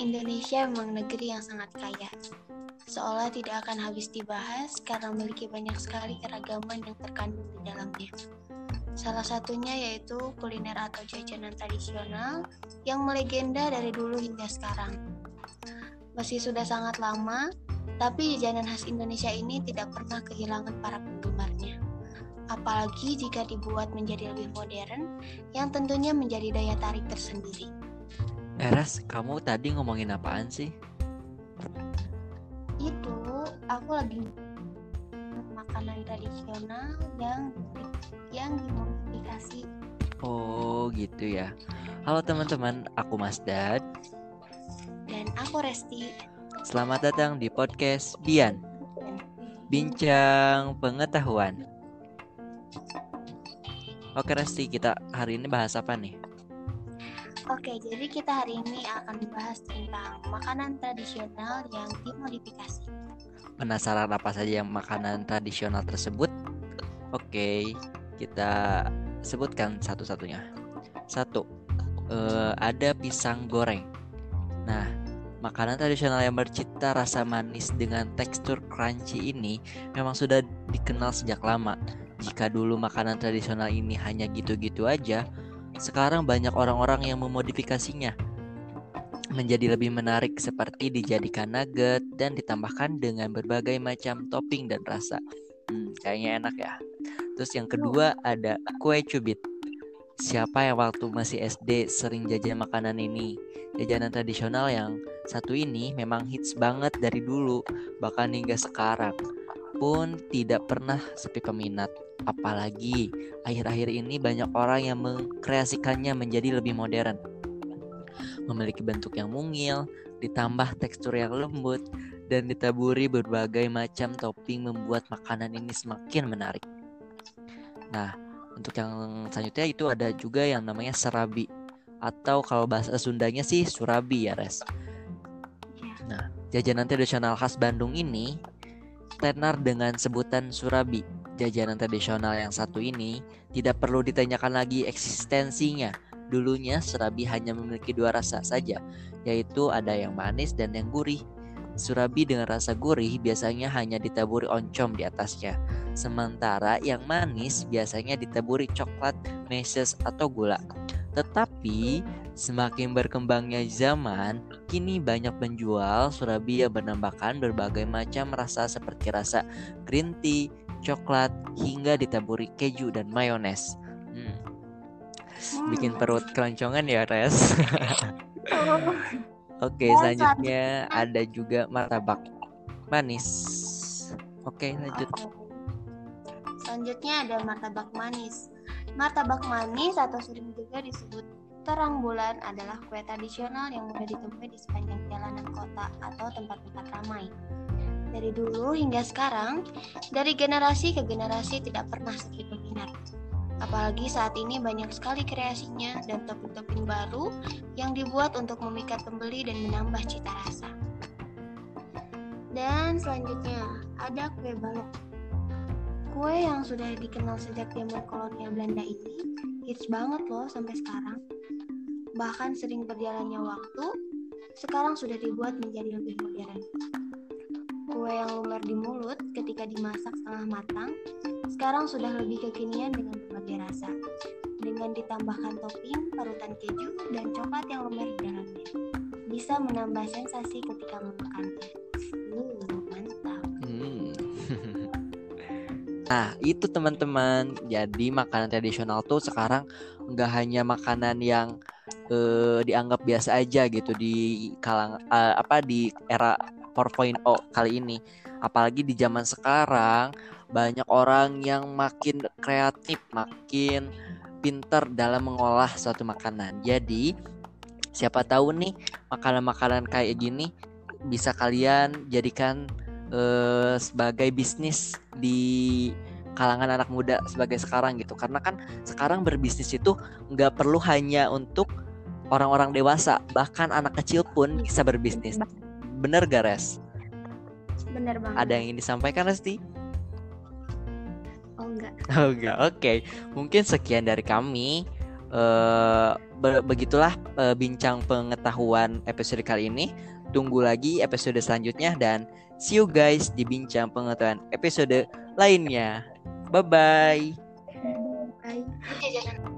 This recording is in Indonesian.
Indonesia memang negeri yang sangat kaya. Seolah tidak akan habis dibahas karena memiliki banyak sekali keragaman yang terkandung di dalamnya. Salah satunya yaitu kuliner atau jajanan tradisional yang melegenda dari dulu hingga sekarang. Meski sudah sangat lama, tapi jajanan khas Indonesia ini tidak pernah kehilangan para penggemarnya. Apalagi jika dibuat menjadi lebih modern, yang tentunya menjadi daya tarik tersendiri. Eras, kamu tadi ngomongin apaan sih? Itu aku lagi makanan tradisional yang yang dimodifikasi. Oh, gitu ya. Halo teman-teman, aku Mas Dad. Dan aku Resti. Selamat datang di podcast Bian. Bincang pengetahuan. Oke Resti, kita hari ini bahas apa nih? Oke, jadi kita hari ini akan membahas tentang makanan tradisional yang dimodifikasi. Penasaran apa saja yang makanan tradisional tersebut? Oke, kita sebutkan satu-satunya. Satu, eh, ada pisang goreng. Nah, makanan tradisional yang bercita rasa manis dengan tekstur crunchy ini memang sudah dikenal sejak lama. Jika dulu makanan tradisional ini hanya gitu-gitu aja, sekarang banyak orang-orang yang memodifikasinya menjadi lebih menarik seperti dijadikan nugget dan ditambahkan dengan berbagai macam topping dan rasa. Hmm, kayaknya enak ya. Terus yang kedua ada kue cubit. Siapa yang waktu masih SD sering jajan makanan ini? Jajanan tradisional yang satu ini memang hits banget dari dulu, bahkan hingga sekarang pun tidak pernah sepi peminat. Apalagi akhir-akhir ini banyak orang yang mengkreasikannya menjadi lebih modern. Memiliki bentuk yang mungil, ditambah tekstur yang lembut, dan ditaburi berbagai macam topping membuat makanan ini semakin menarik. Nah, untuk yang selanjutnya itu ada juga yang namanya serabi atau kalau bahasa Sundanya sih surabi ya, Res. Nah, jajanan tradisional khas Bandung ini tenar dengan sebutan surabi. Jajanan tradisional yang satu ini tidak perlu ditanyakan lagi eksistensinya. Dulunya surabi hanya memiliki dua rasa saja, yaitu ada yang manis dan yang gurih. Surabi dengan rasa gurih biasanya hanya ditaburi oncom di atasnya, sementara yang manis biasanya ditaburi coklat, meses, atau gula. Tetapi semakin berkembangnya zaman, kini banyak penjual surabi yang menambahkan berbagai macam rasa seperti rasa green tea, coklat, hingga ditaburi keju dan mayones. Hmm. Bikin perut keroncongan ya, Res. Oke, selanjutnya ada juga martabak manis. Oke, lanjut. Selanjutnya ada martabak manis. Martabak manis atau sering juga disebut terang bulan adalah kue tradisional yang mudah ditemui di sepanjang jalanan kota atau tempat-tempat ramai. Dari dulu hingga sekarang, dari generasi ke generasi tidak pernah sepi peminat. Apalagi saat ini banyak sekali kreasinya dan topping-topping baru yang dibuat untuk memikat pembeli dan menambah cita rasa. Dan selanjutnya ada kue balok. Kue yang sudah dikenal sejak zaman kolonial Belanda ini hits banget loh sampai sekarang. Bahkan sering berjalannya waktu, sekarang sudah dibuat menjadi lebih modern. Kue yang lumer di mulut ketika dimasak setengah matang, sekarang sudah lebih kekinian dengan berbagai rasa. Dengan ditambahkan topping, parutan keju, dan coklat yang lumer di dalamnya. Bisa menambah sensasi ketika memakannya. Nah, itu teman-teman. Jadi makanan tradisional tuh sekarang nggak hanya makanan yang uh, dianggap biasa aja gitu di kalang uh, apa di era 4.0 kali ini. Apalagi di zaman sekarang banyak orang yang makin kreatif, makin pinter dalam mengolah suatu makanan. Jadi siapa tahu nih makanan-makanan kayak gini bisa kalian jadikan uh, sebagai bisnis di kalangan anak muda sebagai sekarang gitu. Karena kan sekarang berbisnis itu nggak perlu hanya untuk orang-orang dewasa, bahkan anak kecil pun bisa berbisnis. Bener gak Res? Bener banget. Ada yang ingin disampaikan Resti? Oh enggak. Oh enggak, oke. Okay. Mungkin sekian dari kami. eh, be- begitulah eh, bincang pengetahuan episode kali ini. Tunggu lagi episode selanjutnya dan see you guys di bincang pengetahuan episode lainnya. Bye bye. Bye.